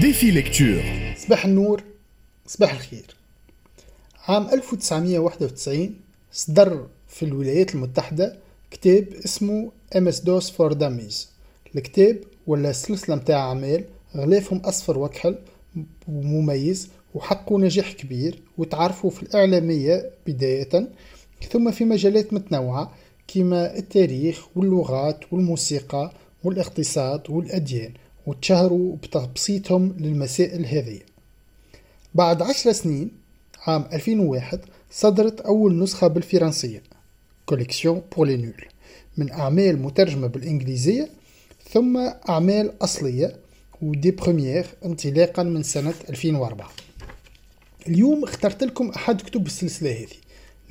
ديفي ليكتور صباح النور صباح الخير. عام 1991 صدر في الولايات المتحدة كتاب اسمه MS DOS for Dummies. الكتاب ولا سلسلة متاع أعمال غلافهم أصفر وكحل ومميز وحققوا نجاح كبير وتعرفوا في الإعلامية بداية. ثم في مجالات متنوعة كما التاريخ واللغات والموسيقى والاقتصاد والأديان. وتشهروا بتبسيطهم للمسائل هذه. بعد عشر سنين عام 2001 صدرت أول نسخة بالفرنسية collection pour les nuls من أعمال مترجمة بالإنجليزية ثم أعمال أصلية وdes premières انطلاقا من سنة 2004 اليوم اخترت لكم أحد كتب السلسلة هذه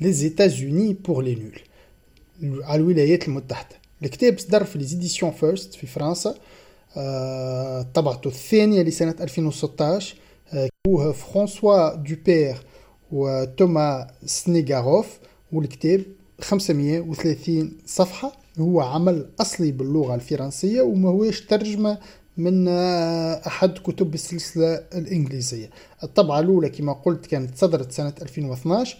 Les États-Unis pour les nuls على الولايات المتحدة. الكتاب صدر في les éditions First في فرنسا طبعته الثانية لسنة 2016 كتبوه فرانسوا دوبير وتوما سنيغاروف والكتاب 530 صفحة. هو عمل أصلي باللغة الفرنسية وما هوش ترجمة من آه، أحد كتب السلسلة الإنجليزية. الطبعة الأولى كما قلت كانت صدرت سنة 2012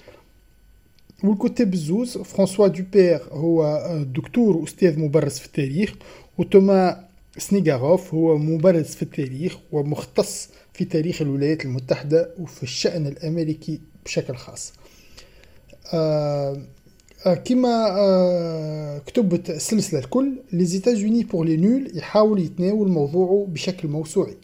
والكتاب الزوز فرانسوا دوبير هو آه، دكتور وأستاذ مبرز في التاريخ وتوما سنيغاروف هو مبرز في التاريخ ومختص في تاريخ الولايات المتحدة وفي الشأن الأمريكي بشكل خاص. آه آه كما آه كتبت السلسلة الكل لزيتاجوني بور لي نول يحاول يتناول موضوعه بشكل موسوعي.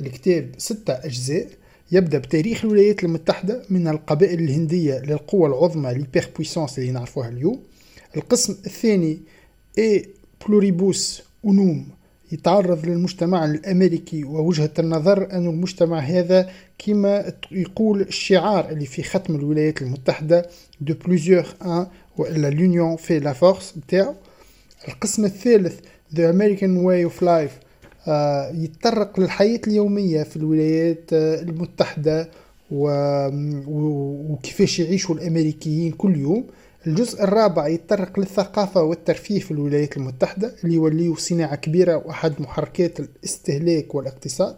الكتاب ستة أجزاء يبدأ بتاريخ الولايات المتحدة من القبائل الهندية للقوى العظمى l'hyperpuissance اللي نعرفوها اليوم. القسم الثاني E pluribus unum يتعرض للمجتمع الأمريكي ووجهة النظر أن المجتمع هذا كما يقول الشعار اللي في ختم الولايات المتحدة de plusieurs, un وإلا l'union fait la force بتاعه. القسم الثالث The American Way of Life آه يتطرق للحياة اليومية في الولايات آه المتحدة وكيفاش يعيشوا الأمريكيين كل يوم. الجزء الرابع يتطرق للثقافة والترفيه في الولايات المتحدة اللي يوليوا صناعة كبيرة وأحد محركات الاستهلاك والاقتصاد.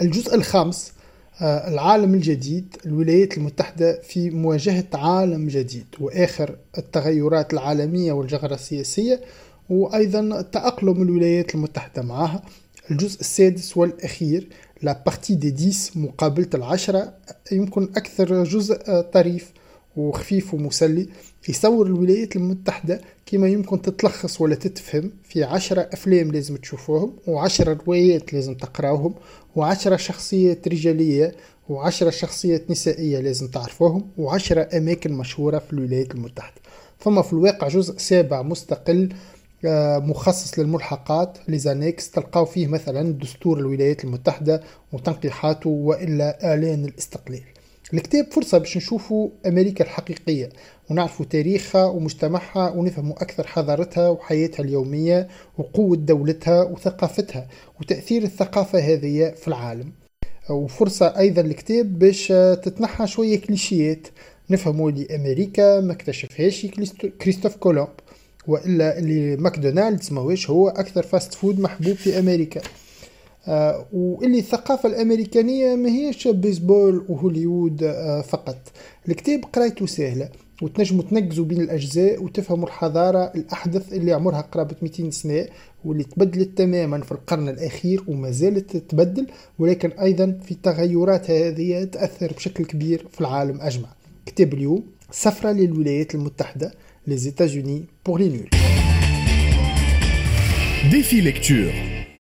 الجزء الخامس آه، العالم الجديد الولايات المتحدة في مواجهة عالم جديد وآخر التغيرات العالمية والجغرة السياسية وأيضا تأقلم الولايات المتحدة معها. الجزء السادس والأخير la partie des dix مقابلة العشرة يمكن أكثر جزء طريف وخفيف ومسلي يصور الولايات المتحدة كما يمكن تتلخص ولا تتفهم في عشرة أفلام لازم تشوفوهم وعشرة روايات لازم تقراوهم وعشرة شخصيات رجالية وعشرة شخصيات نسائية لازم تعرفوهم وعشرة أماكن مشهورة في الولايات المتحدة. ثم في الواقع جزء سابع مستقل آه، مخصص للملحقات لزانيكس تلقاو فيه مثلا دستور الولايات المتحدة وتنقيحاته وإلا إعلان الاستقلال. الكتاب فرصة باش نشوفوا أمريكا الحقيقية ونعرفوا تاريخها ومجتمعها ونفهموا أكثر حضارتها وحياتها اليومية وقوة دولتها وثقافتها وتأثير الثقافة هذه في العالم. وفرصة أيضا الكتاب باش تتنحى شوية كليشيات نفهموا اللي أمريكا ما اكتشفهاش كريستوف كولومب وإلا اللي ماكدونالدز ماهوش هو أكثر fast food محبوب في أمريكا. آه واللي الثقافة الأمريكانية ما هيش بيسبول وهوليوود آه فقط. الكتاب قرايته سهلة وتنجموا تنقزوا بين الأجزاء وتفهموا الحضارة الأحدث اللي عمرها قرابة 200 سنة واللي تبدلت تماما في القرن الأخير وما زالت تتبدل ولكن أيضا في التغيرات هذه تأثر بشكل كبير في العالم أجمع. كتاب اليوم سفرة للولايات المتحدة les États-Unis pour les nuls. Défi lecture.